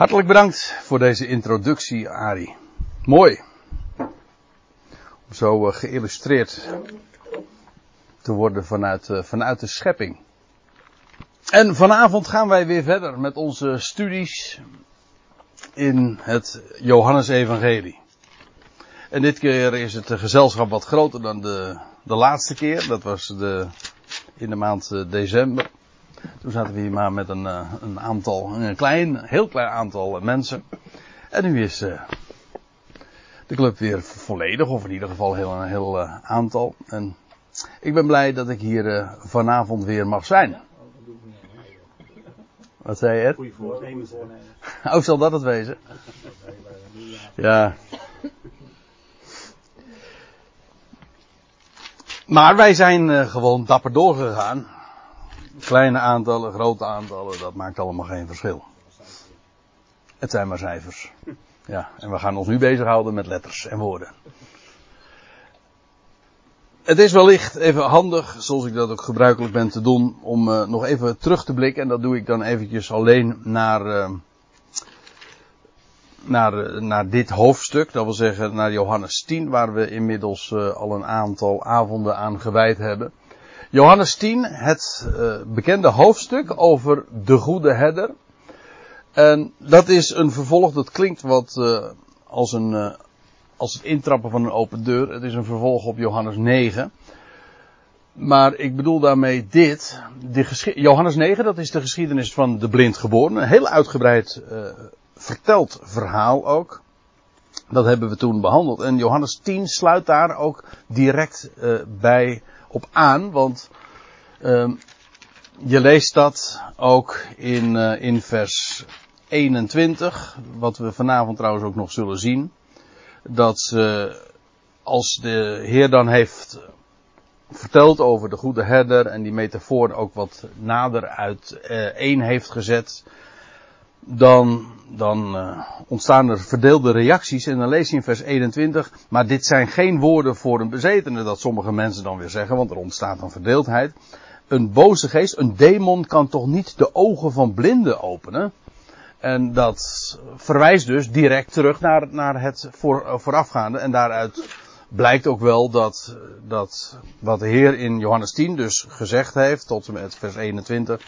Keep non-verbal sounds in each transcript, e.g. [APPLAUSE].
Hartelijk bedankt voor deze introductie, Ari. Mooi. Om zo uh, geïllustreerd te worden vanuit, uh, vanuit de schepping. En vanavond gaan wij weer verder met onze studies in het Johannesevangelie. En dit keer is het gezelschap wat groter dan de, de laatste keer. Dat was de, in de maand uh, december. Toen zaten we hier maar met een, uh, een aantal, een klein, heel klein aantal mensen. En nu is uh, de club weer volledig, of in ieder geval heel, een heel aantal. En ik ben blij dat ik hier vanavond weer mag zijn. Wat zei je? Goeie voornemens. Oh, zal dat het wezen? Ja. Maar wij zijn gewoon dapper doorgegaan. Kleine aantallen, grote aantallen, dat maakt allemaal geen verschil. Het zijn maar cijfers. Ja, en we gaan ons nu bezighouden met letters en woorden. Het is wellicht even handig, zoals ik dat ook gebruikelijk ben te doen, om uh, nog even terug te blikken. En dat doe ik dan eventjes alleen naar, uh, naar, naar dit hoofdstuk. Dat wil zeggen naar Johannes 10, waar we inmiddels al een aantal avonden aan gewijd hebben. Johannes 10, het bekende hoofdstuk over de goede herder. En dat is een vervolg, dat klinkt wat als een als het intrappen van een open deur. Het is een vervolg op Johannes 9. Maar ik bedoel daarmee dit. De Johannes 9, dat is de geschiedenis van de blindgeborene. Een heel uitgebreid verteld verhaal ook. Dat hebben we toen behandeld. En Johannes 10 sluit daar ook direct bij op aan. Want uh, je leest dat ook in, in vers 21. Wat we vanavond trouwens ook nog zullen zien dat als de Heer dan heeft verteld over de goede herder en die metafoor ook wat nader uit uh, één heeft gezet, dan, dan uh, ontstaan er verdeelde reacties en dan lees je in vers 21, maar dit zijn geen woorden voor een bezetene, dat sommige mensen dan weer zeggen, want er ontstaat een verdeeldheid. Een boze geest, een demon kan toch niet de ogen van blinden openen? En dat verwijst dus direct terug naar, naar het voor, voorafgaande. En daaruit blijkt ook wel dat, dat wat de Heer in Johannes 10 dus gezegd heeft, tot en met vers 21,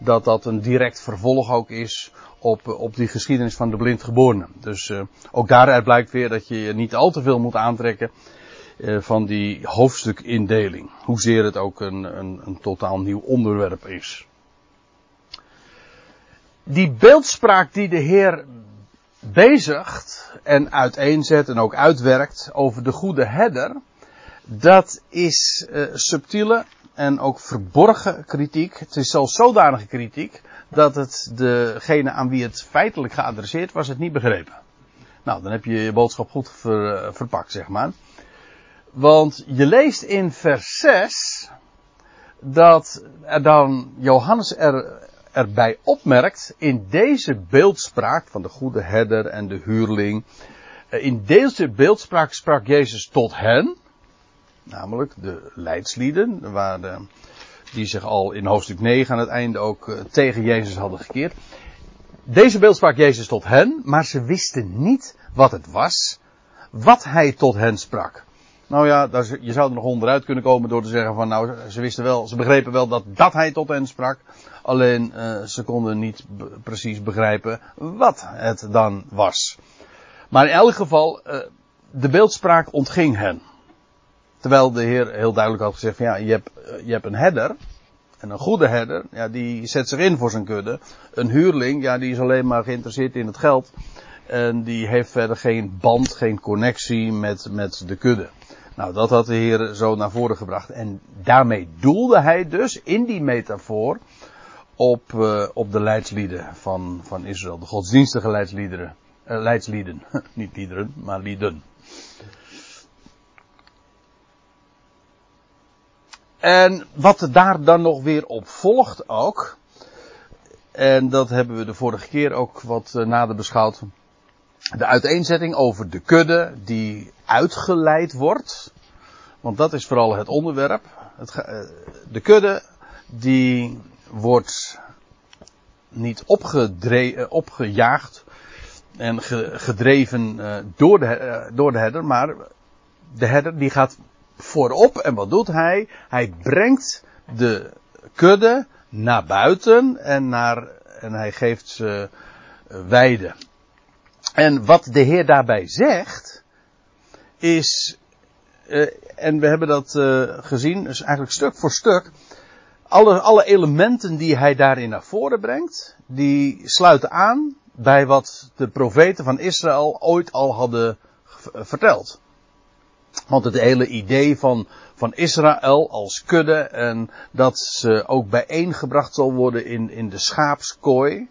dat dat een direct vervolg ook is op, op die geschiedenis van de blindgeborene. Dus uh, ook daaruit blijkt weer dat je je niet al te veel moet aantrekken uh, van die hoofdstukindeling. Hoezeer het ook een, een, een totaal nieuw onderwerp is die beeldspraak die de Heer bezigt en uiteenzet en ook uitwerkt over de goede herder, dat is uh, subtiele en ook verborgen kritiek. Het is zelfs zodanige kritiek dat het degene aan wie het feitelijk geadresseerd was het niet begrepen. Nou, dan heb je je boodschap goed uh, verpakt, zeg maar. Want je leest in vers 6 dat dan Johannes er erbij opmerkt, in deze beeldspraak van de goede herder en de huurling, eh, in deze beeldspraak sprak Jezus tot hen, namelijk de leidslieden, waar de, die zich al in hoofdstuk 9 aan het einde ook uh, tegen Jezus hadden gekeerd. Deze beeld sprak Jezus tot hen, maar ze wisten niet wat het was, wat hij tot hen sprak. Nou ja, je zou er nog onderuit kunnen komen door te zeggen van nou, ze wisten wel, ze begrepen wel dat, dat hij tot hen sprak. Alleen uh, ze konden niet precies begrijpen wat het dan was. Maar in elk geval, uh, de beeldspraak ontging hen. Terwijl de Heer heel duidelijk had gezegd van ja, je hebt, je hebt een herder. En een goede herder, ja, die zet zich in voor zijn kudde. Een huurling, ja, die is alleen maar geïnteresseerd in het geld. En die heeft verder geen band, geen connectie met, met de kudde. Nou, dat had de Heer zo naar voren gebracht. En daarmee doelde hij dus in die metafoor op, uh, op de leidslieden van, van Israël. De godsdienstige leidsliederen. Uh, leidslieden. [LAUGHS] Niet liederen, maar lieden. En wat daar dan nog weer op volgt ook. En dat hebben we de vorige keer ook wat uh, nader beschouwd de uiteenzetting over de kudde die uitgeleid wordt. Want dat is vooral het onderwerp. Het, de kudde die wordt niet opgejaagd en gedreven door, de, door de herder, maar de herder die gaat voorop en wat doet hij? Hij brengt de kudde naar buiten en, naar, en hij geeft ze weide. En wat de Heer daarbij zegt, is, uh, en we hebben dat uh, gezien, dus eigenlijk stuk voor stuk, alle, alle elementen die hij daarin naar voren brengt, die sluiten aan bij wat de profeten van Israël ooit al hadden verteld. Want het hele idee van, van Israël als kudde en dat ze ook bijeengebracht zal worden in, in de schaapskooi,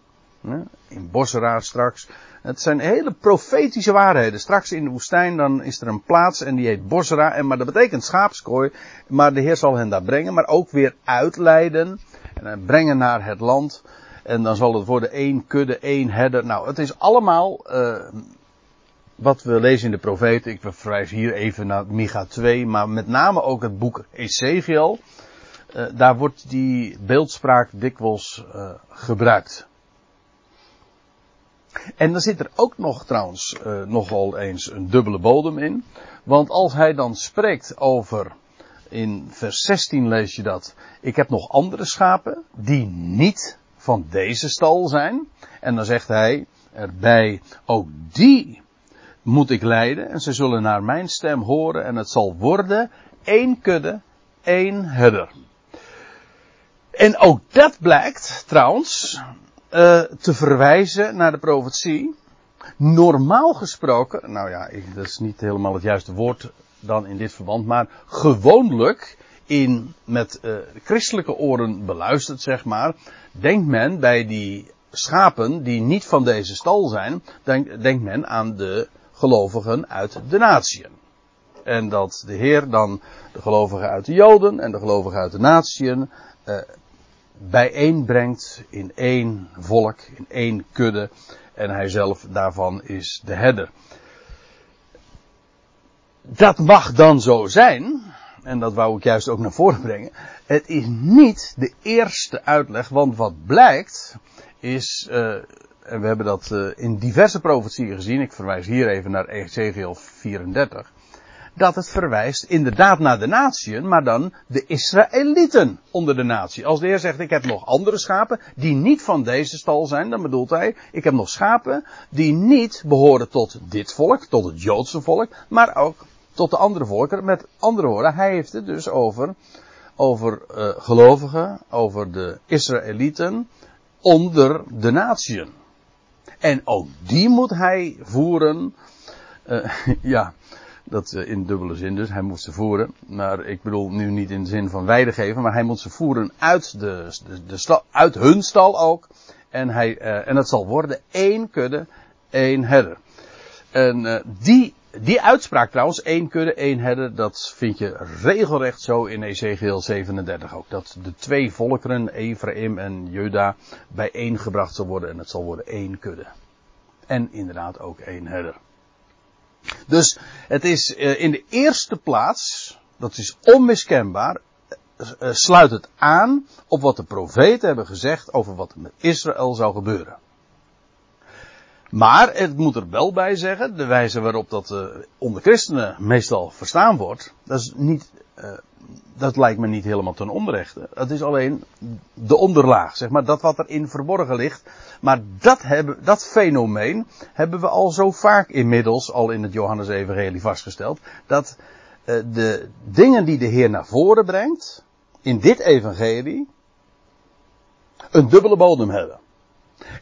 in Bosra straks, het zijn hele profetische waarheden. Straks in de woestijn dan is er een plaats en die heet Bosra. En, maar dat betekent schaapskooi. Maar de Heer zal hen daar brengen. Maar ook weer uitleiden. En brengen naar het land. En dan zal het worden één kudde, één herder. Nou, het is allemaal uh, wat we lezen in de profeten. Ik verwijs hier even naar Micha 2. Maar met name ook het boek Ezekiel. Uh, daar wordt die beeldspraak dikwijls uh, gebruikt. En dan zit er ook nog trouwens uh, nogal eens een dubbele bodem in. Want als hij dan spreekt over, in vers 16 lees je dat, ik heb nog andere schapen die niet van deze stal zijn. En dan zegt hij erbij, ook die moet ik leiden en ze zullen naar mijn stem horen en het zal worden één kudde, één herder. En ook dat blijkt trouwens uh, te verwijzen naar de profetie. Normaal gesproken, nou ja, ik, dat is niet helemaal het juiste woord dan in dit verband, maar gewoonlijk in, met uh, christelijke oren beluisterd, zeg maar, denkt men bij die schapen die niet van deze stal zijn, denk, denkt men aan de gelovigen uit de natieën. En dat de Heer dan de gelovigen uit de Joden en de gelovigen uit de natieën uh, bijeenbrengt in één volk, in één kudde. En hij zelf daarvan is de herder. Dat mag dan zo zijn. En dat wou ik juist ook naar voren brengen. Het is niet de eerste uitleg, want wat blijkt is, en we hebben dat uh, in diverse profetieën gezien. Ik verwijs hier even naar Ezekiel 34 dat het verwijst inderdaad naar de natieën, maar dan de Israëlieten onder de natie. Als de Heer zegt, ik heb nog andere schapen die niet van deze stal zijn, dan bedoelt hij, ik heb nog schapen die niet behoren tot dit volk, tot het Joodse volk, maar ook tot de andere volken. Met andere woorden, hij heeft het dus over, over uh, gelovigen, over de Israëlieten onder de natieën. En ook die moet hij voeren, uh, [LAUGHS] ja, dat uh, in dubbele zin dus. Hij moet ze voeren. Maar ik bedoel nu niet in de zin van weide geven. Maar hij moet ze voeren uit, de, de, de stal, uit hun stal ook. En, hij, uh, en het zal worden één kudde, één herder. En die, die uitspraak trouwens, één kudde, één herder, dat vind je regelrecht zo in Ezekiel 37 ook. Dat de twee volkeren, Ephraim en Juda, bijeengebracht zal worden en het zal worden één kudde. En inderdaad ook één herder. Dus het is uh, in de eerste plaats, dat is onmiskenbaar, uh, sluit het aan op wat de profeten hebben gezegd over wat er met Israël zou gebeuren. Maar het moet er wel bij zeggen, de wijze waarop dat uh, onder christenen meestal verstaan wordt, dat is niet, dat lijkt me niet helemaal ten onrechte. Het is alleen de onderlaag, zeg maar, dat wat erin verborgen ligt. Maar dat, hebben, dat fenomeen hebben we al zo vaak inmiddels, al in het Johannes-evangelie vastgesteld, dat uh, de dingen die de Heer naar voren brengt, in dit evangelie, een dubbele bodem hebben.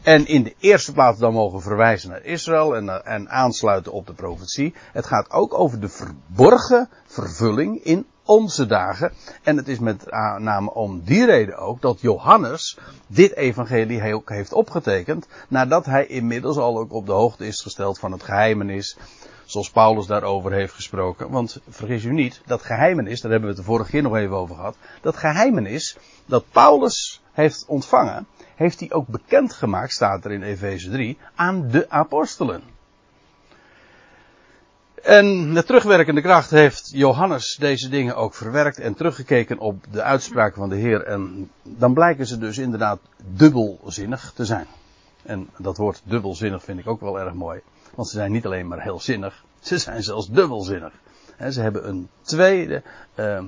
En in de eerste plaats dan mogen verwijzen naar Israël en, en aansluiten op de profetie. Het gaat ook over de verborgen vervulling in onze dagen. En het is met name om die reden ook dat Johannes dit evangelie ook heeft opgetekend. Nadat hij inmiddels al ook op de hoogte is gesteld van het geheimenis. Zoals Paulus daarover heeft gesproken. Want vergis u niet, dat geheimenis, daar hebben we het de vorige keer nog even over gehad. Dat geheimenis dat Paulus heeft ontvangen, heeft hij ook bekendgemaakt, staat er in Efeze 3, aan de apostelen. En met terugwerkende kracht heeft Johannes deze dingen ook verwerkt en teruggekeken op de uitspraken van de Heer. En dan blijken ze dus inderdaad dubbelzinnig te zijn. En dat woord dubbelzinnig vind ik ook wel erg mooi. Want ze zijn niet alleen maar heel zinnig, ze zijn zelfs dubbelzinnig. ze hebben een tweede, uh,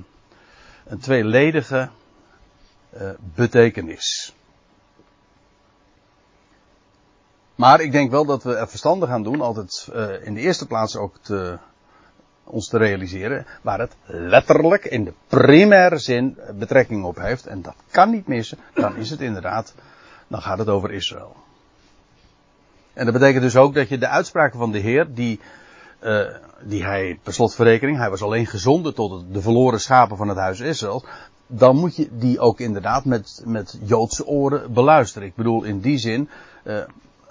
een tweeledige uh, betekenis. Maar ik denk wel dat we er verstandig aan doen, altijd uh, in de eerste plaats ook te, ons te realiseren, waar het letterlijk in de primaire zin betrekking op heeft. En dat kan niet missen, dan is het inderdaad, dan gaat het over Israël. En dat betekent dus ook dat je de uitspraken van de Heer, die, uh, die hij per slotverrekening, hij was alleen gezonden tot de verloren schapen van het huis Israël, dan moet je die ook inderdaad met, met Joodse oren beluisteren. Ik bedoel in die zin, uh,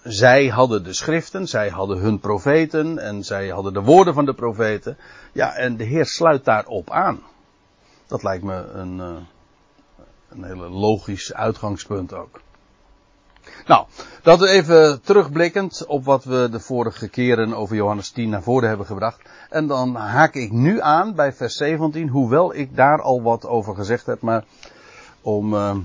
zij hadden de schriften, zij hadden hun profeten en zij hadden de woorden van de profeten. Ja, en de Heer sluit daarop aan. Dat lijkt me een, uh, een hele logisch uitgangspunt ook. Nou, dat even terugblikkend op wat we de vorige keren over Johannes 10 naar voren hebben gebracht. En dan haak ik nu aan bij vers 17, hoewel ik daar al wat over gezegd heb, maar om, uh,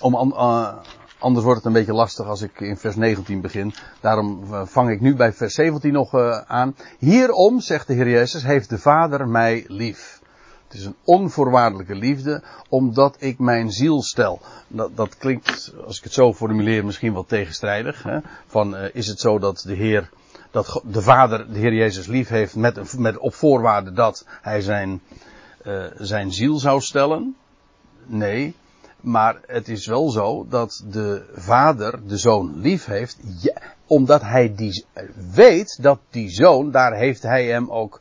om uh, anders wordt het een beetje lastig als ik in vers 19 begin. Daarom uh, vang ik nu bij vers 17 nog aan. Hierom, zegt de Heer Jezus, heeft de Vader mij lief. Het is een onvoorwaardelijke liefde, omdat ik mijn ziel stel. Dat, dat klinkt, als ik het zo formuleer, misschien wel tegenstrijdig. Hè? Van, is het zo dat de Heer, dat de Vader de Heer Jezus lief heeft met, met op voorwaarde dat hij zijn, zijn ziel zou stellen? Nee. Maar het is wel zo dat de Vader de Zoon lief heeft, ja, omdat hij die weet dat die Zoon, daar heeft hij hem ook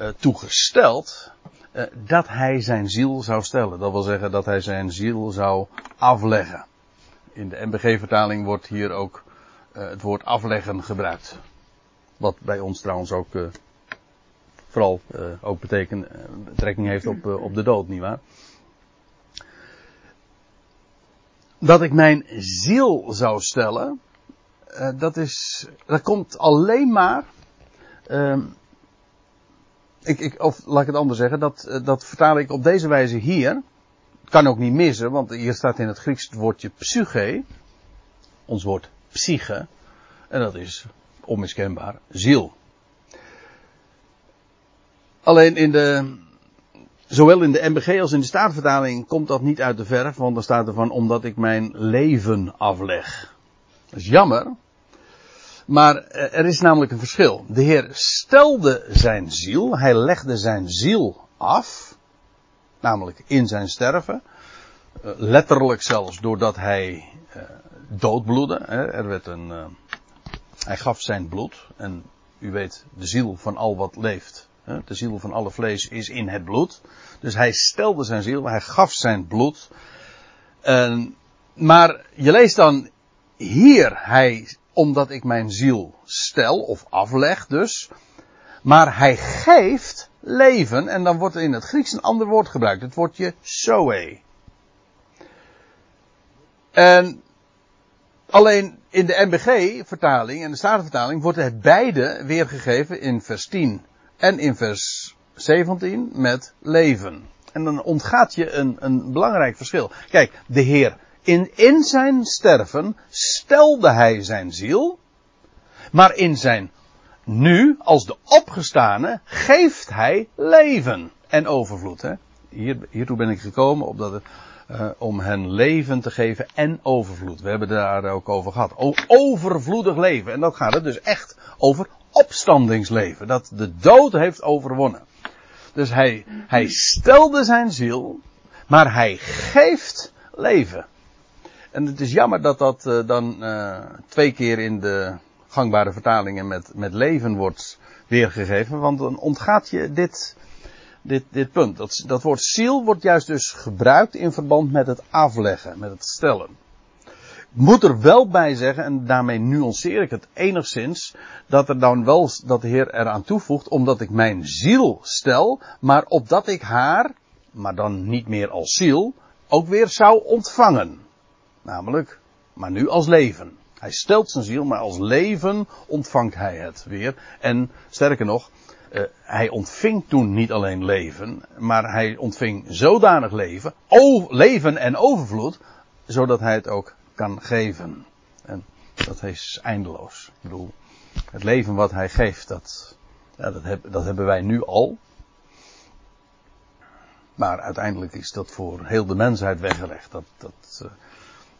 uh, toegesteld uh, dat hij zijn ziel zou stellen. Dat wil zeggen dat hij zijn ziel zou afleggen. In de MBG-vertaling wordt hier ook uh, het woord afleggen gebruikt. Wat bij ons trouwens ook vooral ook betrekking heeft op, op de dood, nietwaar? Dat ik mijn ziel zou stellen, dat is, dat komt alleen maar ehm, ik, ik, of laat ik het anders zeggen, dat, eh, dat vertaal ik op deze wijze hier. Kan ook niet missen, want hier staat in het Grieks het woordje psyche. Ons woord psyche. En dat is onmiskenbaar ziel. Alleen in de, zowel in de MBG als in de Staatvertaling komt dat niet uit de verf, want dan staat er van omdat ik mijn leven afleg. Dat is jammer, maar eh, er is namelijk een verschil. De Heer stelde zijn ziel, hij legde zijn ziel af, namelijk in zijn sterven, eh, letterlijk zelfs doordat hij uh, doodbloedde. Er werd een, hij gaf zijn bloed en u weet, de ziel van al wat leeft, de ziel van alle vlees is in het bloed. Dus hij stelde zijn ziel, hij gaf zijn bloed. maar je leest dan hier, hij omdat ik mijn ziel stel, of afleg dus. Maar hij geeft leven, en dan wordt er in het Grieks een ander woord gebruikt, het woordje zoe. En alleen in de MBG-vertaling en de Statenvertaling wordt het beide weergegeven in vers 10 en in vers 17 met leven. En dan ontgaat je een, een belangrijk verschil. Kijk, de Heer in, in zijn sterven stelde hij zijn ziel, maar in zijn nu, als de opgestane, geeft hij leven en overvloed. Hè? Hier, hiertoe ben ik gekomen opdat, uh, om hen leven te geven en overvloed. We hebben daar ook over gehad. Overvloedig leven. En dan gaat het dus echt over opstandingsleven. Dat de dood heeft overwonnen. Dus hij, hij stelde zijn ziel, maar hij geeft leven. En het is jammer dat dat uh, dan uh, twee keer in de gangbare vertalingen met, met leven wordt weergegeven. Want dan ontgaat je dit, dit, dit punt. Dat, dat woord ziel wordt juist dus gebruikt in verband met het afleggen, met het stellen. Moet er wel bij zeggen, en daarmee nuanceer ik het enigszins, dat er dan wel, dat de Heer eraan toevoegt, omdat ik mijn ziel stel, maar opdat ik haar, maar dan niet meer als ziel, ook weer zou ontvangen. Namelijk, maar nu als leven. Hij stelt zijn ziel, maar als leven ontvangt hij het weer. En sterker nog, uh, hij ontving toen niet alleen leven, maar hij ontving zodanig leven, leven en overvloed, zodat hij het ook kan geven. En dat is eindeloos. Ik bedoel, het leven wat hij geeft, dat, ja, dat, dat hebben wij nu al. Maar uiteindelijk is dat voor heel de mensheid weggelegd. Dat, dat, uh,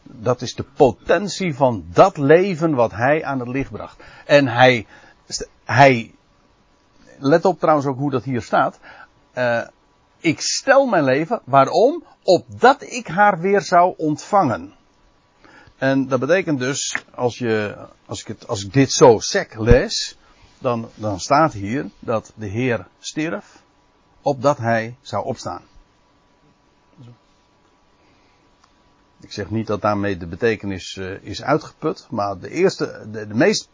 dat is de potentie van dat leven wat hij aan het licht bracht. En hij, hij let op trouwens ook hoe dat hier staat. Uh, ik stel mijn leven, waarom? Opdat ik haar weer zou ontvangen. En dat betekent dus, als, je, als, ik, het, als ik dit zo sec lees, dan, dan staat hier dat de Heer stierf, opdat hij zou opstaan. Ik zeg niet dat daarmee de betekenis uh, is uitgeput, maar de eerste, de, de meest,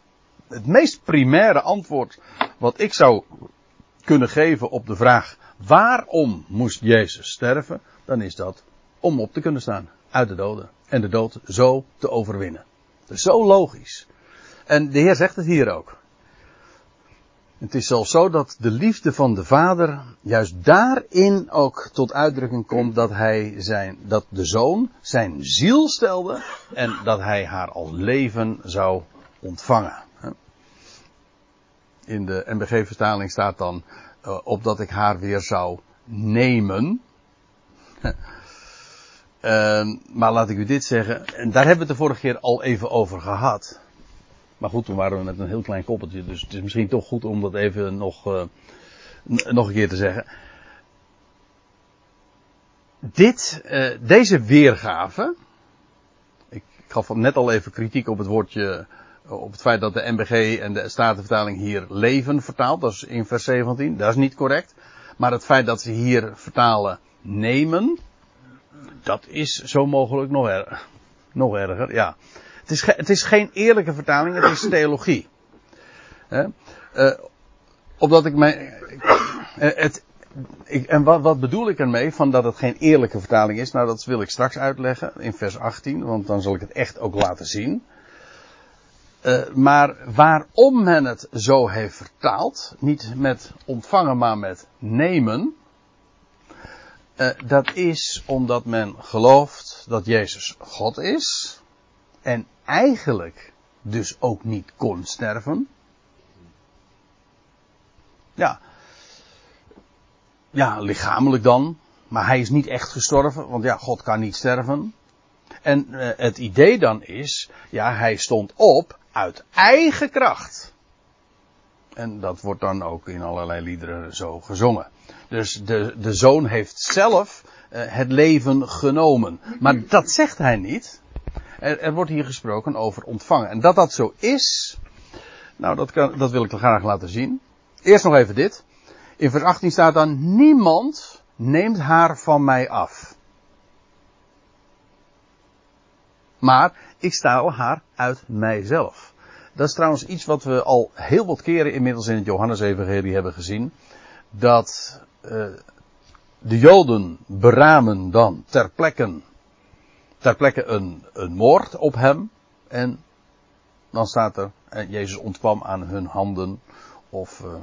het meest primaire antwoord wat ik zou kunnen geven op de vraag waarom moest Jezus sterven, dan is dat om op te kunnen staan uit de doden en de dood zo te overwinnen. Zo logisch. En de Heer zegt het hier ook. Het is zelfs zo dat de liefde van de Vader juist daarin ook tot uitdrukking komt dat hij zijn, dat de Zoon zijn ziel stelde en dat hij haar als leven zou ontvangen. In de NBG-vertaling staat dan uh, opdat ik haar weer zou nemen. Uh, maar laat ik u dit zeggen, en daar hebben we het de vorige keer al even over gehad. Maar goed, toen waren we met een heel klein koppeltje, dus het is misschien toch goed om dat even nog, uh, nog een keer te zeggen. Dit, uh, deze weergave, ik, gaf net al even kritiek op het woordje, op het feit dat de MBG en de Statenvertaling hier leven vertaalt, dat is in vers 17, dat is niet correct. Maar het feit dat ze hier vertalen nemen, dat is zo mogelijk nog, er, nog erger, ja. Het is, het is geen eerlijke vertaling, het is theologie. [CLEARS THROAT] Uh, opdat ik mij. Uh, het, ik, en wat, wat, bedoel ik ermee van dat het geen eerlijke vertaling is? Nou, dat wil ik straks uitleggen in vers 18, want dan zal ik het echt ook laten zien. Maar waarom men het zo heeft vertaald, niet met ontvangen, maar met nemen, uh, dat is omdat men gelooft dat Jezus God is en eigenlijk dus ook niet kon sterven. Ja. Ja, lichamelijk dan. Maar hij is niet echt gestorven, want ja, God kan niet sterven. En uh, het idee dan is, ja, hij stond op uit eigen kracht. En dat wordt dan ook in allerlei liederen zo gezongen. Dus de, de zoon heeft zelf uh, het leven genomen. Maar dat zegt hij niet. Er, er, wordt hier gesproken over ontvangen. En dat dat zo is, nou dat, kan, dat wil ik toch graag laten zien. Eerst nog even dit. In vers 18 staat dan, niemand neemt haar van mij af. Maar ik stel haar uit mijzelf. Dat is trouwens iets wat we al heel wat keren inmiddels in het Johannesevangelie hebben gezien. Dat uh, de Joden beramen dan ter plekke ter plekke een, een moord op hem. En dan staat er, en Jezus ontkwam aan hun handen. Of, uh,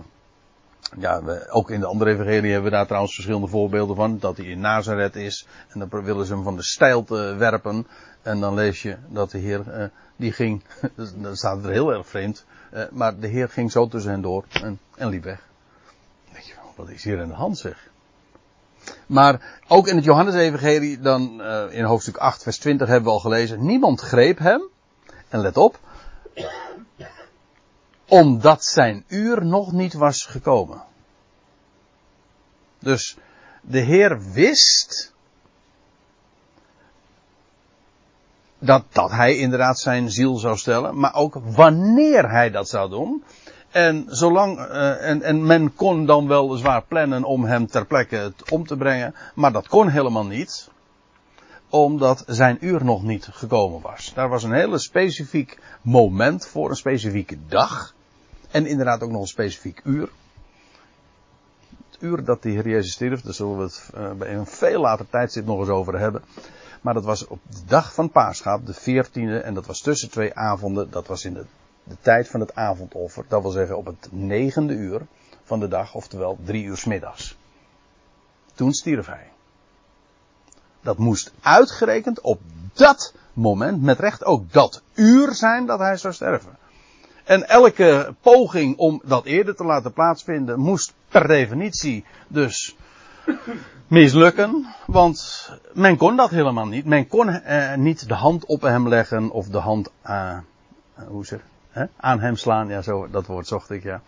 ja, we, ook in de andere evangelie hebben we daar trouwens verschillende voorbeelden van. Dat hij in Nazareth is. En dan willen ze hem van de stijl werpen. En dan lees je dat de Heer, uh, die ging, [LAUGHS] dan staat er heel erg vreemd. Uh, maar de Heer ging zo tussen hen door en, en liep weg. Wat is hier in de hand zeg? Maar ook in het Johannes-evangelie, dan uh, in hoofdstuk 8, vers 20 hebben we al gelezen. Niemand greep hem. En let op. Omdat zijn uur nog niet was gekomen. Dus de Heer wist. Dat, dat hij inderdaad zijn ziel zou stellen. Maar ook wanneer hij dat zou doen. En, zolang, uh, en, en men kon dan weliswaar plannen om hem ter plekke om te brengen, maar dat kon helemaal niet, omdat zijn uur nog niet gekomen was. Daar was een hele specifiek moment voor, een specifieke dag, en inderdaad ook nog een specifiek uur. Het uur dat de Heer Jezus stierf, daar zullen we het uh, bij een veel later tijdstip nog eens over hebben. Maar dat was op de dag van Paaschaap, de 14e, en dat was tussen twee avonden. Dat was in de, de tijd van het avondoffer. Dat wil zeggen op het negende uur van de dag, oftewel drie uur middags. Toen stierf hij. Dat moest uitgerekend op dat moment, met recht ook dat uur zijn dat hij zou sterven. En elke poging om dat eerder te laten plaatsvinden moest per definitie dus mislukken. Want men kon dat helemaal niet. Men kon eh, niet de hand op hem leggen of de hand uh, hoe zeg, hè? aan hem slaan. Ja, zo, dat woord zocht ik, ja.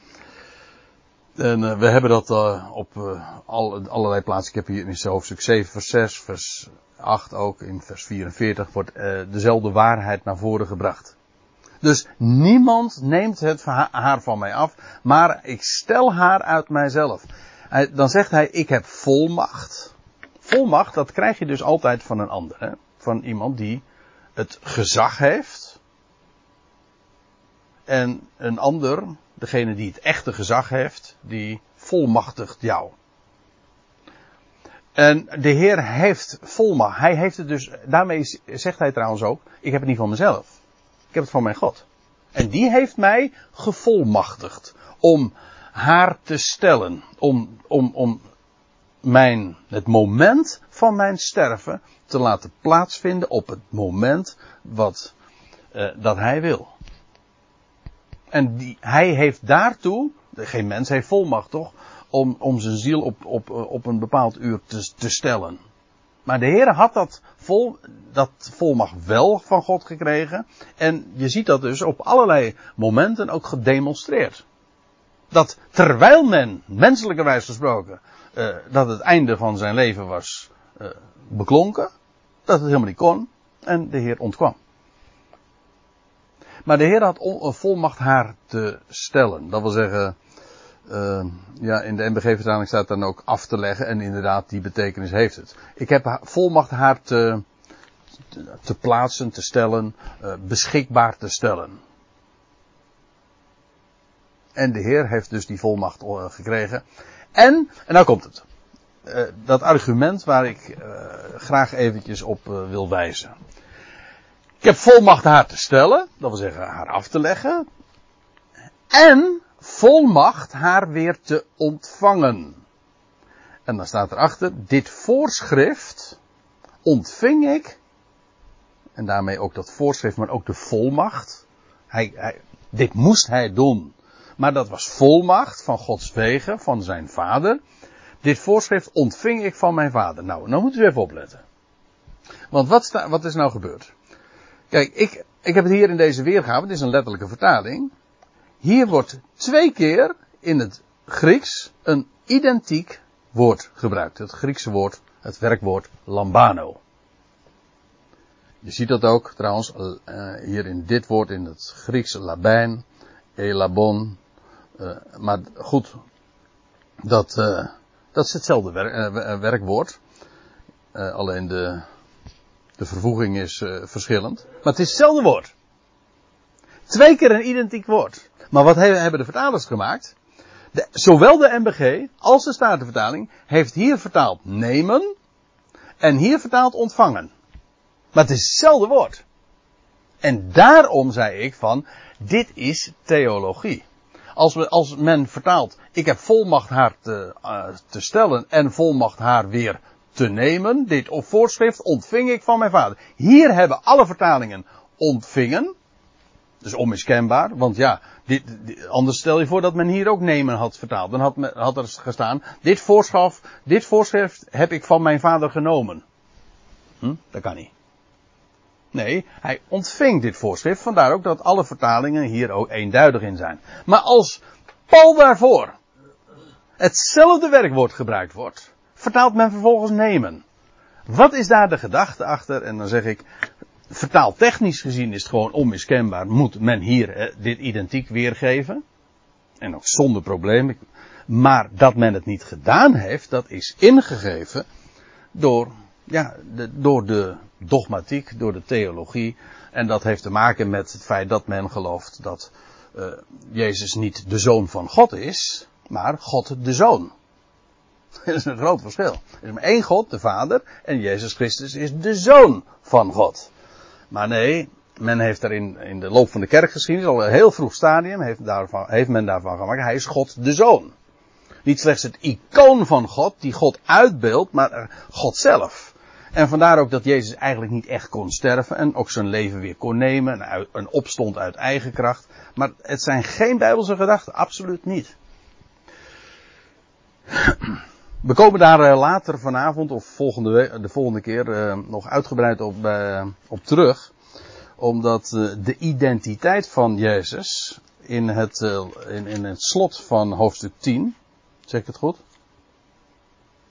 En uh, we hebben dat uh, op al, allerlei plaatsen. Ik heb hier in hoofdstuk 7, vers 6, vers 8 ook, in vers 44 wordt dezelfde waarheid naar voren gebracht. Dus niemand neemt het haar van mij af, maar ik stel haar uit mijzelf. Dan zegt hij, ik heb volmacht. Volmacht, dat krijg je dus altijd van een ander. Van iemand die het gezag heeft. En een ander, degene die het echte gezag heeft, die volmachtigt jou. En de Heer heeft volmacht. Hij heeft het dus, daarmee zegt hij trouwens ook, ik heb het niet van mezelf. Ik heb het van mijn God. En die heeft mij gevolmachtigd om haar te stellen. Om, om, om mijn, het moment van mijn sterven te laten plaatsvinden op het moment wat, uh, dat hij wil. En die, hij heeft daartoe, geen mens heeft volmacht toch, om, om zijn ziel op, op, op een bepaald uur te, te stellen. Maar de Heer had dat, vol, dat volmacht wel van God gekregen. En je ziet dat dus op allerlei momenten ook gedemonstreerd. Dat terwijl men, menselijkerwijs gesproken, uh, dat het einde van zijn leven was uh, beklonken, dat het helemaal niet kon, en de Heer ontkwam. Maar de Heer had volmacht haar te stellen. Dat wil zeggen, uh, ja, in de MBG-vertaling staat dan ook af te leggen. En inderdaad, die betekenis heeft het. Ik heb volmacht haar te, te plaatsen, te stellen, uh, beschikbaar te stellen. En de Heer heeft dus die volmacht uh, gekregen. En, en nou komt het. dat argument waar ik graag eventjes op wil wijzen. Ik heb volmacht haar te stellen, dat wil zeggen haar af te leggen. En volmacht haar weer te ontvangen. En dan staat erachter, dit voorschrift ontving ik, en daarmee ook dat voorschrift, maar ook de volmacht. Hij, hij, dit moest hij doen. Maar dat was volmacht van Gods wegen, van zijn vader. Dit voorschrift ontving ik van mijn vader. Nou, nou moeten we even opletten. Want wat, sta, wat is nou gebeurd? Kijk, ik, ik heb het hier in deze weergave, het is een letterlijke vertaling. Hier wordt twee keer in het Grieks een identiek woord gebruikt. Het Griekse woord, het werkwoord lambano. Je ziet dat ook trouwens uh, hier in dit woord in het Grieks labijn, elabon. Uh, maar goed, dat, uh, dat is hetzelfde werk, werkwoord. alleen de, de vervoeging is verschillend. Maar het is hetzelfde woord. Twee keer een identiek woord. Maar wat hebben de vertalers gemaakt? De, zowel de MBG als de Statenvertaling heeft hier vertaald nemen en hier vertaald ontvangen. Maar het is hetzelfde woord. En daarom zei ik van, dit is theologie. Als, als men vertaalt, ik heb volmacht haar te, uh, te stellen en volmacht haar weer te nemen, dit voorschrift ontving ik van mijn vader. Hier hebben alle vertalingen ontvingen. Dus onmiskenbaar, want ja, dit, anders stel je voor dat men hier ook nemen had vertaald. Dan had, had er gestaan, dit voorschrift, dit voorschrift heb ik van mijn vader genomen. Hm? Dat kan niet. Nee, hij ontving dit voorschrift, vandaar ook dat alle vertalingen hier ook eenduidig in zijn. Maar als Paul daarvoor hetzelfde werkwoord gebruikt wordt, vertaalt men vervolgens nemen. Wat is daar de gedachte achter? En dan zeg ik, vertaaltechnisch gezien is het gewoon onmiskenbaar. Moet men hier eh, dit identiek weergeven. En ook zonder probleem. Maar dat men het niet gedaan heeft, dat is ingegeven door, ja, de, door de dogmatiek, door de theologie. En dat heeft te maken met het feit dat men gelooft dat uh, Jezus niet de zoon van God is, maar God de zoon. [LAUGHS] Er is een groot verschil. Er is maar één God, de Vader, en Jezus Christus is de Zoon van God. Maar nee, men heeft er in, in de loop van de kerkgeschiedenis, al een heel vroeg stadium, heeft, daarvan, heeft men daarvan gemaakt, hij is God de Zoon. Niet slechts het icoon van God, die God uitbeeldt, maar God zelf. En vandaar ook dat Jezus eigenlijk niet echt kon sterven en ook zijn leven weer kon nemen en, en opstond uit eigen kracht. Maar het zijn geen bijbelse gedachten, absoluut niet. We komen daar eh, later vanavond of volgende, de volgende keer uh, nog uitgebreid op, uh, op terug. Omdat de identiteit van Jezus in het, in, in het slot van hoofdstuk 10, zeg ik het goed?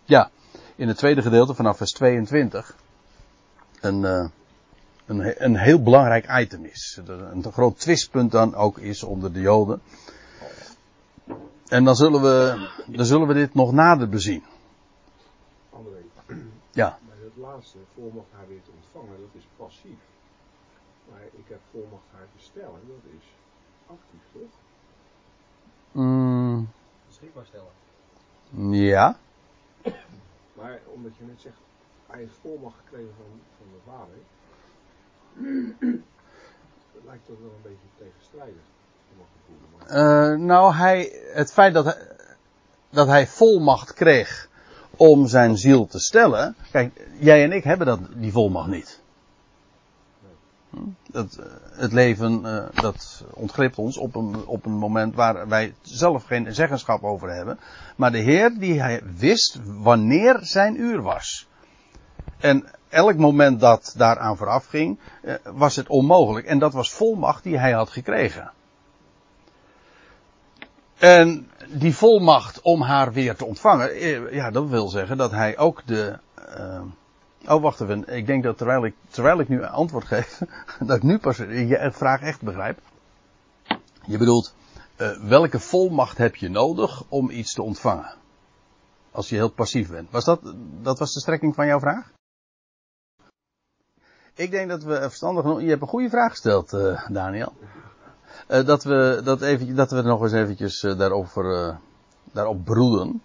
Ja, in het tweede gedeelte vanaf vers 22 een, een, een heel belangrijk item is. Een groot twistpunt dan ook is onder de Joden. En dan zullen we, dan zullen we dit nog nader bezien. André. Ja. [CLEARS THROAT] Maar het laatste, volmacht haar weer te ontvangen, dat is passief. Maar ik heb volmacht haar te stellen, dat is actief, toch? Mm, Beschikbaar stellen. ja. Maar omdat je net zegt, hij heeft volmacht gekregen van, van de vader. [CLEARS THROAT] dat lijkt toch wel een beetje tegenstrijdig. Eh, nou, hij, het feit dat hij, dat hij volmacht kreeg om zijn ziel te stellen. Kijk, jij en ik hebben dat, die volmacht niet. Hm? Dat, eh, het leven, eh, dat ontglipt ons op een, op een moment waar wij zelf geen zeggenschap over hebben. Maar de Heer, die hij wist wanneer zijn uur was. En elk moment dat daaraan vooraf ging, was het onmogelijk. En dat was volmacht die hij had gekregen. En die volmacht om haar weer te ontvangen, eh, ja, dat wil zeggen dat hij ook de. Uh, oh, wacht even. Ik denk dat terwijl ik, terwijl ik nu antwoord geef, [LAUGHS] dat ik nu pas je vraag echt begrijp. Je bedoelt, welke volmacht heb je nodig om iets te ontvangen? Als je heel passief bent. Was dat, dat was de strekking van jouw vraag? Ik denk dat we verstandig. Je hebt een goede vraag gesteld, Daniel. Uh, dat, we, dat, even, dat we nog eens eventjes uh, daarover, uh, daarop broeden.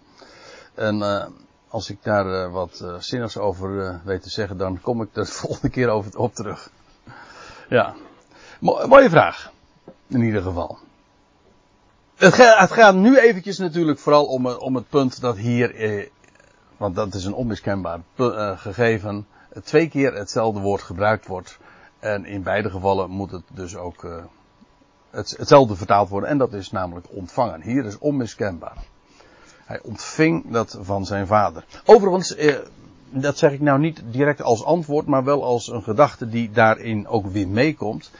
En als ik daar wat zinnigs over weet te zeggen, dan kom ik er de [LAUGHS] volgende keer over, op terug. Ja. Mo mooie vraag. In ieder geval. Het, ga, het, gaat nu eventjes natuurlijk vooral om, om het punt dat hier, want dat is een onmiskenbaar gegeven, twee keer hetzelfde woord gebruikt wordt. En in beide gevallen moet het dus ook het, hetzelfde vertaald worden. En dat is namelijk ontvangen. Hier is onmiskenbaar. Hij ontving dat van zijn vader. Overigens, eh, dat zeg ik nou niet direct als antwoord, maar wel als een gedachte die daarin ook weer meekomt.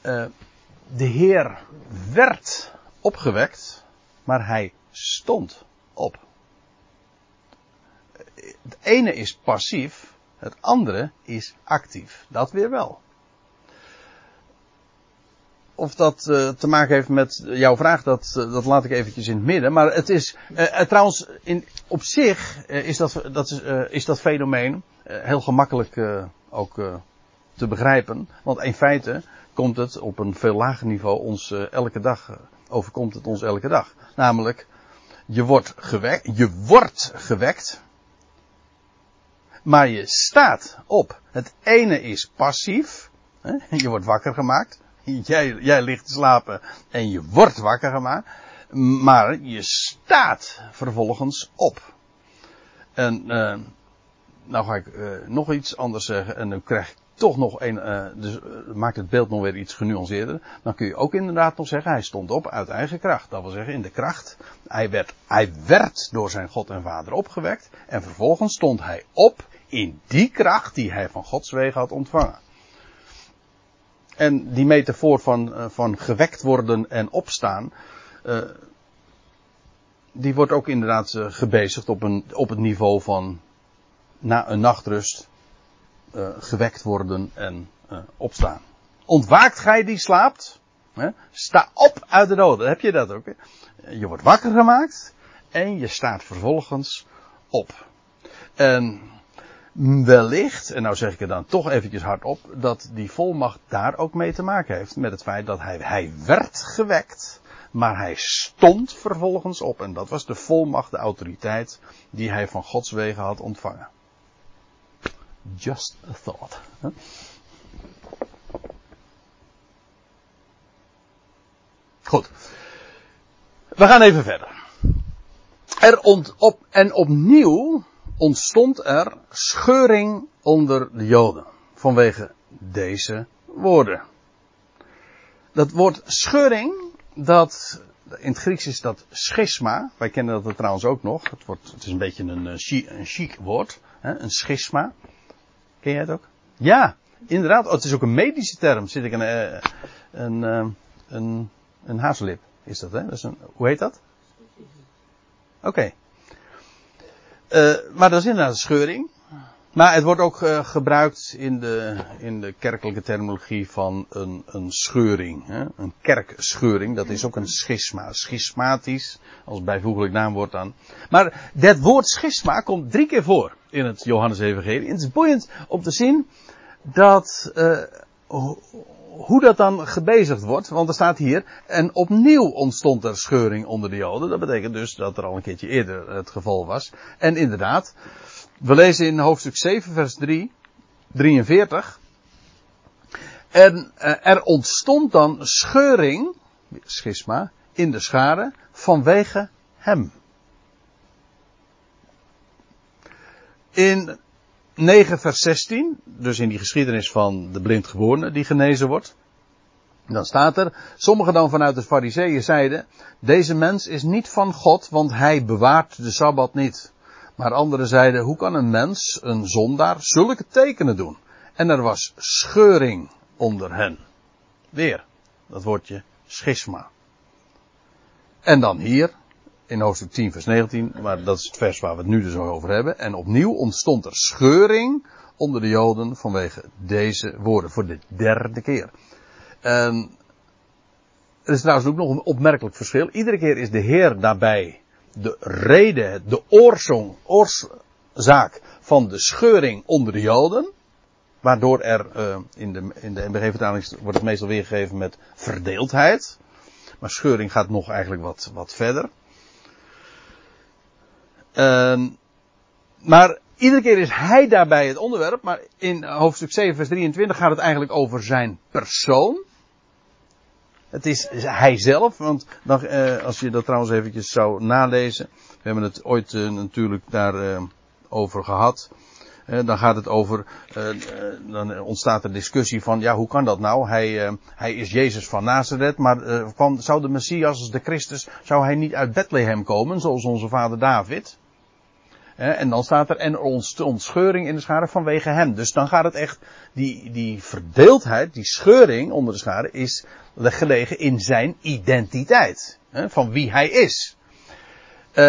Eh, de Heer werd opgewekt, maar hij stond op. Het ene is passief, het andere is actief. Dat weer wel. Of dat uh, te maken heeft met jouw vraag, dat, uh, dat laat ik eventjes in het midden. Maar het is, uh, trouwens, in, op zich is, dat, dat is, is dat fenomeen heel gemakkelijk ook te begrijpen. Want in feite komt het op een veel lager niveau ons elke dag, overkomt het ons elke dag. Namelijk, je wordt gewekt, je wordt gewekt, maar je staat op. Het ene is passief, hè? je wordt wakker gemaakt. Jij, ligt te slapen en je wordt wakker gemaakt. Maar je staat vervolgens op. En uh, nou ga ik uh, nog iets anders zeggen. En dan krijg ik toch nog een. Uh, dus maakt het beeld nog weer iets genuanceerder. Dan kun je ook inderdaad nog zeggen. Hij stond op uit eigen kracht. Dat wil zeggen in de kracht. Hij werd, hij werd door zijn God en Vader opgewekt. En vervolgens stond hij op in die kracht die hij van Gods wegen had ontvangen. En die metafoor van, uh, van gewekt worden en opstaan, uh, die wordt ook inderdaad uh, gebezigd op, een, op het niveau van na een nachtrust gewekt worden en opstaan. Ontwaakt gij die slaapt, hè? sta op uit de doden, heb je dat ook. Je wordt wakker gemaakt en je staat vervolgens op. En wellicht, en nou zeg ik er dan toch eventjes hardop, dat die volmacht daar ook mee te maken heeft. Met het feit dat hij, hij werd gewekt, maar hij stond vervolgens op. En dat was de volmacht, de autoriteit die hij van Gods wegen had ontvangen. Just a thought. Goed. We gaan even verder. Er ont, op, en opnieuw ontstond er scheuring onder de Joden. Vanwege deze woorden. Dat woord scheuring, dat, in het Grieks is dat schisma. Wij kennen dat trouwens ook nog. Het, wordt, het is een beetje een, eh, een chic woord. Hè? Een schisma. Ken jij het ook? Ja, inderdaad. Oh, het is ook een medische term. Zit ik een, eh, een, een, eh, een, een. Is dat, hè? Hoe heet dat? Oké. Uh, maar dat is inderdaad een scheuring. Maar het wordt ook uh, gebruikt in de, in de kerkelijke terminologie van een, een scheuring. Hè? Een kerkscheuring, dat is ook een schisma. Schismatisch, als bijvoeglijk naamwoord dan. Maar dat woord schisma komt drie keer voor in het Johannes-evangelie. Het is boeiend om te zien dat, uh, hoe dat dan gebezigd wordt. Want er staat hier, en opnieuw ontstond er scheuring onder de Joden. Dat betekent dus dat er al een keertje eerder het geval was. En inderdaad, we lezen in hoofdstuk 7, vers 3, 43. En uh, er ontstond dan scheuring, schisma, in de schade vanwege hem. In 9 vers 16, dus in die geschiedenis van de blindgeborene die genezen wordt. Dan staat er, sommigen dan vanuit de fariseeën zeiden, deze mens is niet van God, want hij bewaart de Sabbat niet. Maar anderen zeiden, hoe kan een mens, een zondaar, zulke tekenen doen? En er was scheuring onder hen. Weer, dat woordje schisma. En dan hier, in hoofdstuk 10 vers 19, maar dat is het vers waar we het nu dus over hebben. En opnieuw ontstond er scheuring onder de Joden vanwege deze woorden, voor de derde keer. En er is trouwens ook nog een opmerkelijk verschil. Iedere keer is de Heer daarbij de reden, de oorzong, oorzaak van de scheuring onder de Joden. Waardoor er uh, in de, in de MBG-vertaling wordt het meestal weergegeven met verdeeldheid. Maar scheuring gaat nog eigenlijk wat, wat verder. Uh, maar iedere keer is hij daarbij het onderwerp. Maar in hoofdstuk 7, vers 23 gaat het eigenlijk over zijn persoon. Het is hij zelf, want dan, eh, als je dat trouwens eventjes zou nalezen. We hebben het ooit eh, natuurlijk daarover eh, over gehad. Eh, dan gaat het over, eh, eh, dan ontstaat er discussie van, ja hoe kan dat nou? Hij, hij is Jezus van Nazareth, maar zou de Messias, de Christus, zou hij niet uit Bethlehem komen, zoals onze vader David? En dan staat er, en ontstond scheuring in de schade vanwege hem. Dus dan gaat het echt, die, die verdeeldheid, die scheuring onder de schade, is gelegen in zijn identiteit. Van wie hij is.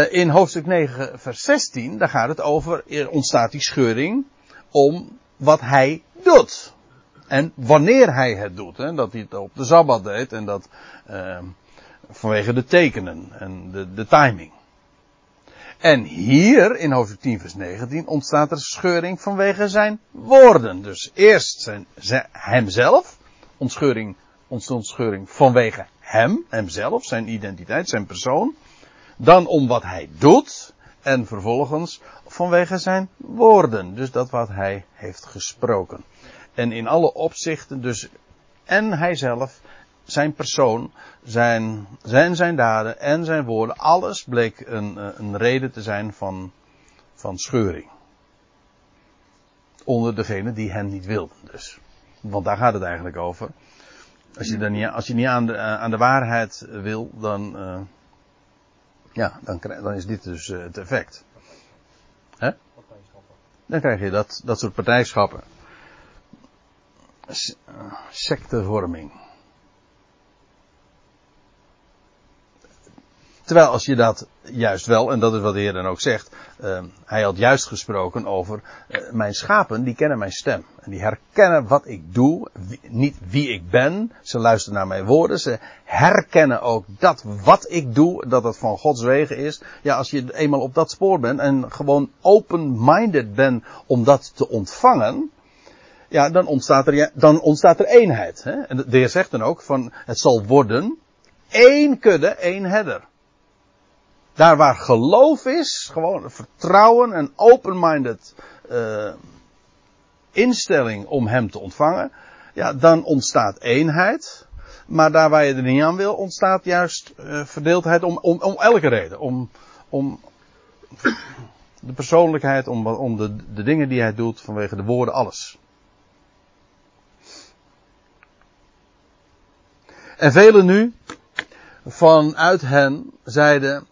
In hoofdstuk 9, vers 16, daar gaat het over, er ontstaat die scheuring om wat hij doet. En wanneer hij het doet. Hè, dat hij het op de Sabbat deed en dat uh, vanwege de tekenen en de, de timing. En hier in hoofdstuk 10 vers 19 ontstaat er scheuring vanwege zijn woorden. Dus eerst zijn, zijn hemzelf, ontscheuring, ontstond scheuring vanwege hem, hemzelf, zijn identiteit, zijn persoon. Dan om wat hij doet en vervolgens vanwege zijn woorden. Dus dat wat hij heeft gesproken. En in alle opzichten dus en hijzelf zijn persoon, zijn, zijn, zijn daden en zijn woorden, alles bleek een, eh, een reden te zijn van, van scheuring. Onder degene die hen niet wilden dus. Want daar gaat het eigenlijk over. Als je, dan niet, als je niet aan de, eh, aan de waarheid wil, dan, uh, ja, dan, dan is dit dus uh, het effect. Hè? Dan krijg je dat, dat soort partijschappen. Sectevorming. Terwijl als je dat juist wel, en dat is wat de Heer dan ook zegt, uh, hij had juist gesproken over uh, mijn schapen, die kennen mijn stem. En die herkennen wat ik doe, niet wie ik ben. Ze luisteren naar mijn woorden, ze herkennen ook dat wat ik doe, dat het van Gods wegen is. Ja, als je eenmaal op dat spoor bent en gewoon open-minded bent om dat te ontvangen, ja, dan ontstaat er, dan ontstaat er eenheid. Hè? En de Heer zegt dan ook van, het zal worden, één kudde, één herder. Daar waar geloof is, gewoon vertrouwen en open-minded uh, instelling om hem te ontvangen, ja, dan ontstaat eenheid. Maar daar waar je er niet aan wil, ontstaat juist uh, verdeeldheid om, om, om elke reden. Om, om de persoonlijkheid, om, om de, de dingen die hij doet vanwege de woorden, alles. En velen nu vanuit hen zeiden,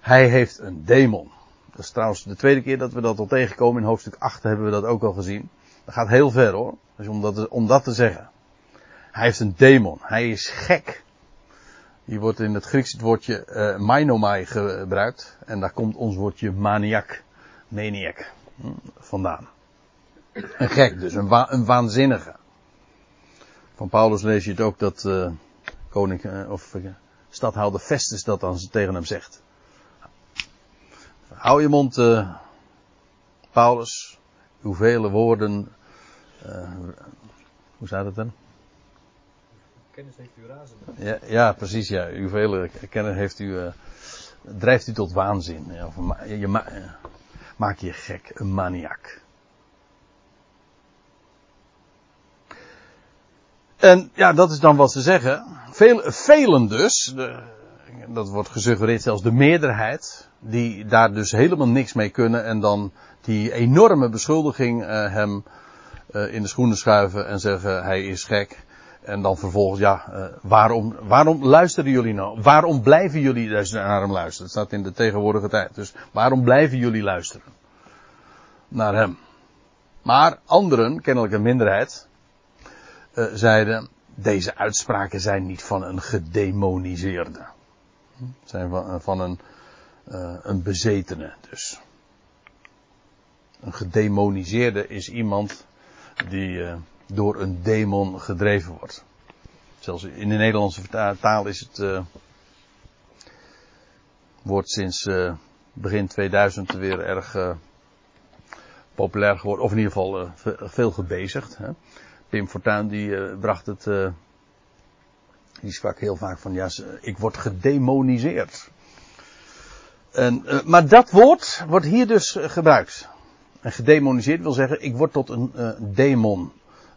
hij heeft een demon. Dat is trouwens de tweede keer dat we dat al tegenkomen. In hoofdstuk 8 hebben we dat ook al gezien. Dat gaat heel ver hoor. Dus om dat, om dat te zeggen. Hij heeft een demon. Hij is gek. Hier wordt in het Grieks het woordje uh, mainomai gebruikt. En daar komt ons woordje maniak, maniac, hm, vandaan. Een gek dus, een, een, waanzinnige. Van Paulus lees je het ook dat uh, koning uh, of stadhouder Festus dat dan tegen hem zegt. Hou je mond, Paulus. Uw vele woorden. hoe staat het dan? kennis heeft u razend. Ja, ja, precies, ja. Uw vele kennis heeft u, uh, drijft u tot waanzin. Ja, of ma je ma maak je gek, een maniak. En ja, dat is dan wat ze zeggen. Veel, velen dus, de, dat wordt gesuggereerd zelfs de meerderheid, die daar dus helemaal niks mee kunnen en dan die enorme beschuldiging uh, hem uh, in de schoenen schuiven en zeggen hij is gek. En dan vervolgens, ja, uh, waarom, waarom luisteren jullie nou? Waarom blijven jullie naar hem luisteren? Dat staat in de tegenwoordige tijd. Dus waarom blijven jullie luisteren? Naar hem. Maar anderen, kennelijk een minderheid, zeiden, deze uitspraken zijn niet van een gedemoniseerde. Zijn van, van een, uh, een bezetene dus. Een gedemoniseerde is iemand die door een demon gedreven wordt. Zelfs in de Nederlandse taal is het uh, sinds begin 2000 weer erg populair geworden, of in ieder geval veel gebezigd. Hè. Pim Fortuyn die bracht het, die sprak heel vaak van ja, ik word gedemoniseerd. En, maar dat woord wordt hier dus gebruikt. En gedemoniseerd wil zeggen, ik word tot een demon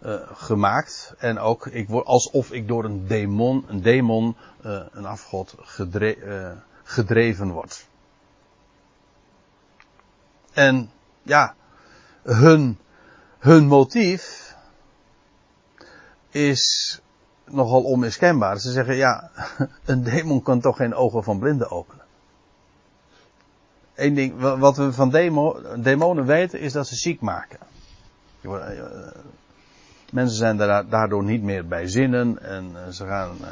uh, gemaakt. En ook ik word, alsof ik door een demon, een demon, een afgod gedre, gedreven word. En ja, hun, hun motief is nogal onmiskenbaar. Ze zeggen ja, [LAUGHS] een demon kan toch geen ogen van blinden openen. Eén ding, wat we van demo, demonen weten is dat ze ziek maken. Mensen zijn daardoor niet meer bij zinnen en eh, ze gaan, uh,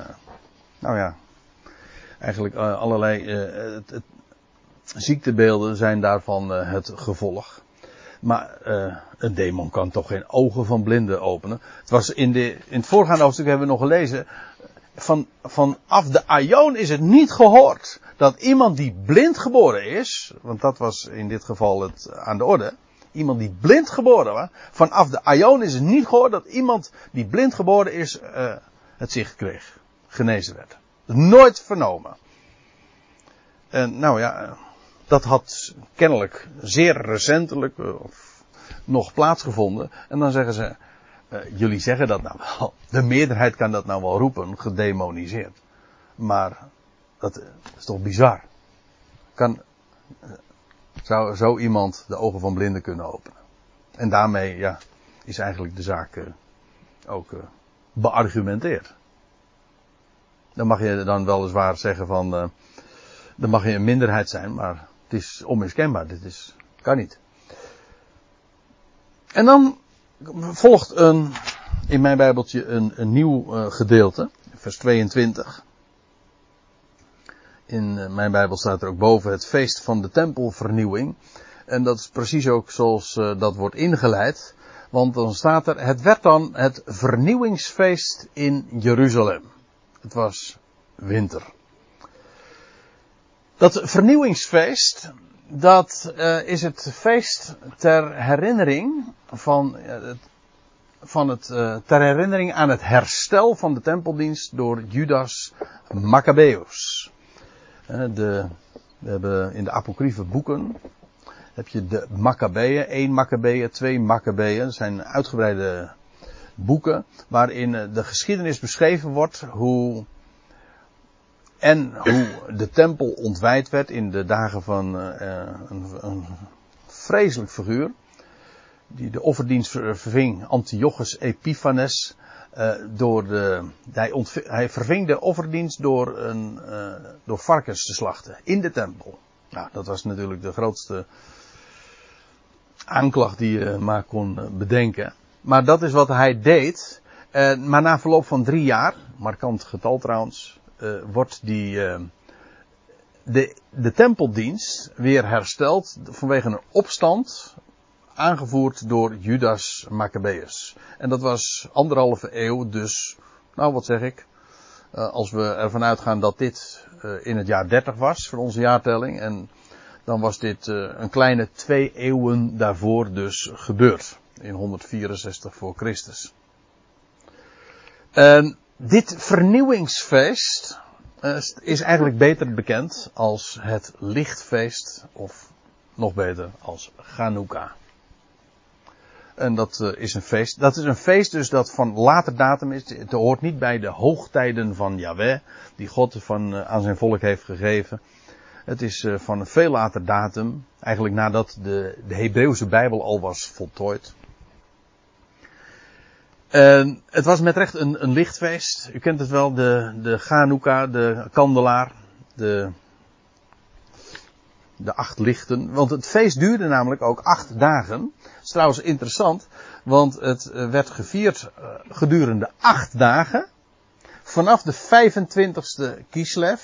nou ja, eigenlijk allerlei ziektebeelden zijn daarvan het gevolg. Maar een demon kan toch geen ogen van blinden openen. Het was in, de, in het voorgaande hoofdstuk hebben we nog gelezen. Van, vanaf de Aion is het niet gehoord dat iemand die blind geboren is, want dat was in dit geval het aan de orde Iemand die blind geboren was. Vanaf de Aion is het niet gehoord dat iemand die blind geboren is, uh, het zicht kreeg. Genezen werd. Nooit vernomen. En nou ja, dat had kennelijk zeer recentelijk uh, nog plaatsgevonden. En dan zeggen ze, uh, jullie zeggen dat nou wel. De meerderheid kan dat nou wel roepen, gedemoniseerd. Maar dat is toch bizar. Kan, zou zo iemand de ogen van blinden kunnen openen. En daarmee, ja, is eigenlijk de zaak ook beargumenteerd. Dan mag je dan weliswaar zeggen van, dan mag je een minderheid zijn, maar het is onmiskenbaar. Dit is, kan niet. En dan volgt een, in mijn bijbeltje een, een nieuw gedeelte, vers 22 in eh, mijn Bijbel staat er ook boven het feest van de tempelvernieuwing. En dat is precies ook zoals uh, dat wordt ingeleid. Want dan staat er, het werd dan het vernieuwingsfeest in Jeruzalem. Het was winter. Dat vernieuwingsfeest, dat uh, is het feest ter herinnering van, uh, van het, ter herinnering aan het herstel van de tempeldienst door Judas Maccabeus. Eh, De, we hebben in de apocryfe boeken heb je de Maccabeeën, 1 Maccabeeën, 2 Maccabeeën. Dat zijn uitgebreide boeken waarin eh, de geschiedenis beschreven wordt hoe en hoe de tempel ontwijd werd in de dagen van eh, een, een vreselijk figuur die de offerdienst ver- verving, Antiochus Epiphanes, eh, door de, hij, verving de offerdienst door, een, eh, door varkens te slachten in de tempel. Nou, dat was natuurlijk de grootste aanklacht die je maar kon eh, bedenken. Maar dat is wat hij deed. Eh, maar na verloop van drie jaar, markant getal trouwens, eh, wordt die, eh, de, de tempeldienst weer hersteld vanwege een opstand aangevoerd door Judas Maccabeus. En dat was anderhalve eeuw, dus, nou wat zeg ik, eh, als we ervan uitgaan dat dit in het jaar 30 was voor onze jaartelling, en dan was dit een kleine twee eeuwen daarvoor dus gebeurd, in 164 voor Christus. En dit vernieuwingsfeest eh, is eigenlijk beter bekend als het lichtfeest, of nog beter als Chanukah. En dat eh, is een feest. Dat is een feest dus dat van later datum is. Het hoort niet bij de hoogtijden van Yahweh, die God van, eh, aan zijn volk heeft gegeven. Het is van een veel later datum, eigenlijk nadat de, de Hebreeuwse Bijbel al was voltooid. En het was met recht een, een lichtfeest. U kent het wel, de, de de kandelaar, de, de acht lichten. Want het feest duurde namelijk ook acht dagen. Dat is trouwens interessant, want het eh, werd gevierd eh, gedurende acht dagen. Vanaf de 25ste Kislev.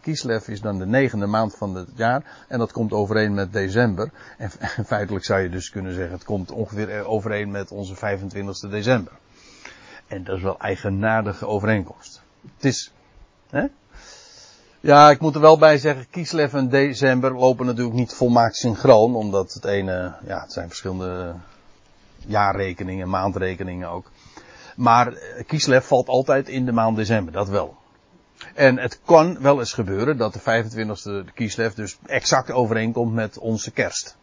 Kislev is dan de negende maand van het jaar. En dat komt overeen met december. En [LAUGHS] feitelijk zou je dus kunnen zeggen, het komt ongeveer overeen met onze 25ste december. En dat is wel eigenaardige overeenkomst. Het is, hè? Ja, ik moet er wel bij zeggen, Kislev en december lopen natuurlijk niet volmaakt synchroon, omdat het ene, ja, het zijn verschillende jaarrekeningen, maandrekeningen ook. Maar eh, Kislev valt altijd in de maand december, dat wel. En het kan wel eens gebeuren dat de 25e Kislev dus exact overeenkomt met onze kerst.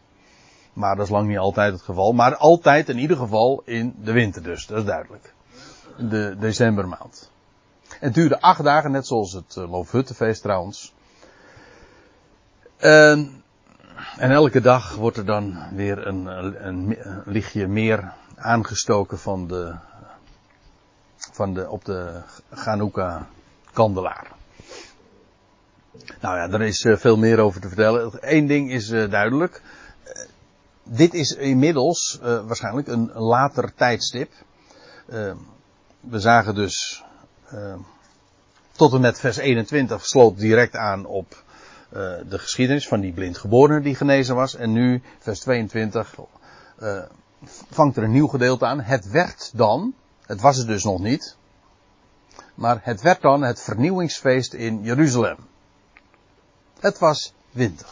Maar dat is lang niet altijd het geval. Maar altijd in ieder geval in de winter dus, dat is duidelijk. De decembermaand. Het duurde acht dagen, net zoals het uh, Loofhuttenfeest trouwens. En, en elke dag wordt er dan weer een, een, een lichtje meer aangestoken van de, van de, op de Chanukka kandelaar. Nou ja, er is uh, veel meer over te vertellen. Eén ding is duidelijk. dit is inmiddels waarschijnlijk een later tijdstip. We zagen dus uh, tot en met vers 21 sloot direct aan op uh, de geschiedenis van die blindgeborene die genezen was. En nu, vers 22, uh, vangt er een nieuw gedeelte aan. Het werd dan, het was het dus nog niet, maar het werd dan het vernieuwingsfeest in Jeruzalem. Het was winter.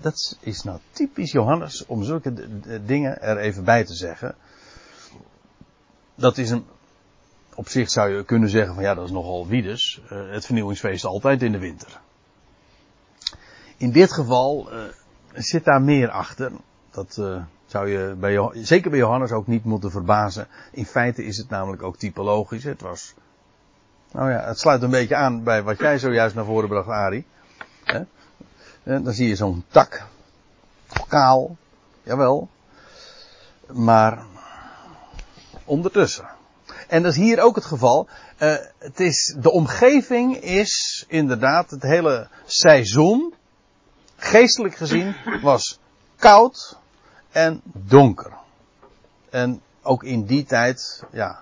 Dat is nou typisch Johannes om zulke dingen er even bij te zeggen. Dat is een, op zich zou je kunnen zeggen van ja, dat is nogal wiedes. Uh, het vernieuwingsfeest altijd in de winter. In dit geval uh, zit daar meer achter. Dat uh, zou je bij, zeker bij Johannes ook niet moeten verbazen. In feite is het namelijk ook typologisch. Het was, nou ja, het sluit een beetje aan bij wat jij zojuist naar voren bracht, Ari. Dan zie je zo'n tak. Kaal. Jawel. Maar ondertussen. En dat is hier ook het geval. Uh, het is, de omgeving is inderdaad het hele seizoen, geestelijk gezien, was koud en donker. En ook in die tijd, ja,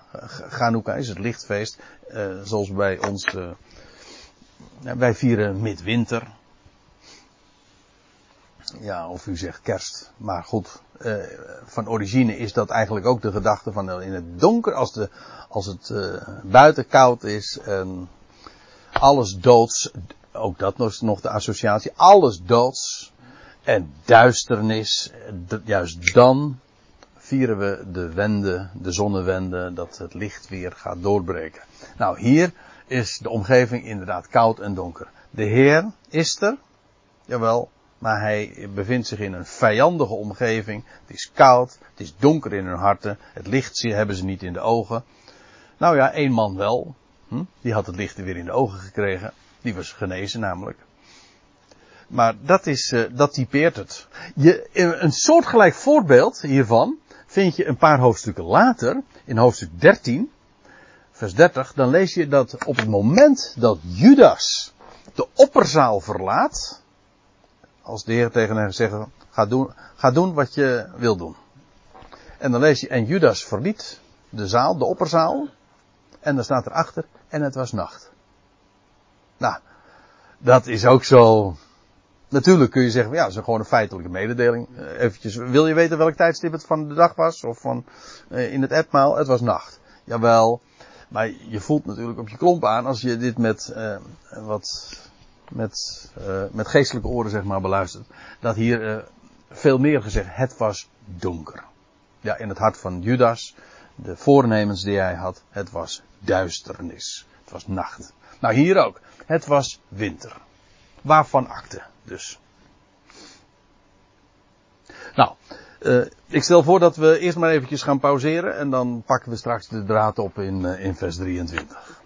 Chanukah is het lichtfeest, uh, zoals bij ons, uh, wij vieren midwinter. Ja, of u zegt kerst. Maar goed, uh, van origine is dat eigenlijk ook de gedachte van in het donker, als, de, als het uh, buiten koud is en alles doods, ook dat was nog de associatie, alles doods en duisternis, juist dan vieren we de wende, de zonnewende, dat het licht weer gaat doorbreken. Nou, hier is de omgeving inderdaad koud en donker. De Heer is er, jawel, maar hij bevindt zich in een vijandige omgeving. Het is koud, het is donker in hun harten, het licht hebben ze niet in de ogen. Nou ja, één man wel, hm? die had het licht weer in de ogen gekregen, die was genezen namelijk. Maar dat, is, uh, dat typeert het. Je, een soortgelijk voorbeeld hiervan vind je een paar hoofdstukken later, in hoofdstuk 13, vers 30. Dan lees je dat op het moment dat Judas de opperzaal verlaat, als de Heer tegen hem zegt, ga doen, ga doen wat je wil doen. En dan lees je, en Judas verliet de zaal, de opperzaal, en dan staat erachter, en het was nacht. Nou, dat is ook zo, Natuurlijk kun je zeggen, ja, dat is gewoon een feitelijke mededeling. Uh, eventjes, wil je weten welk tijdstip het van de dag was? Of van, uh, in het etmaal? Het was nacht. Jawel. Maar je voelt natuurlijk op je klomp aan als je dit met, uh, wat, met, met geestelijke oren zeg maar beluistert. Dat hier veel meer gezegd, het was donker. Ja, in het hart van Judas, de voornemens die hij had, het was duisternis. Het was nacht. Nou, hier ook. Het was winter. Waarvan akte? Dus. Nou, uh, ik stel voor dat we eerst maar eventjes gaan pauzeren en dan pakken we straks de draad op in, in vers 23.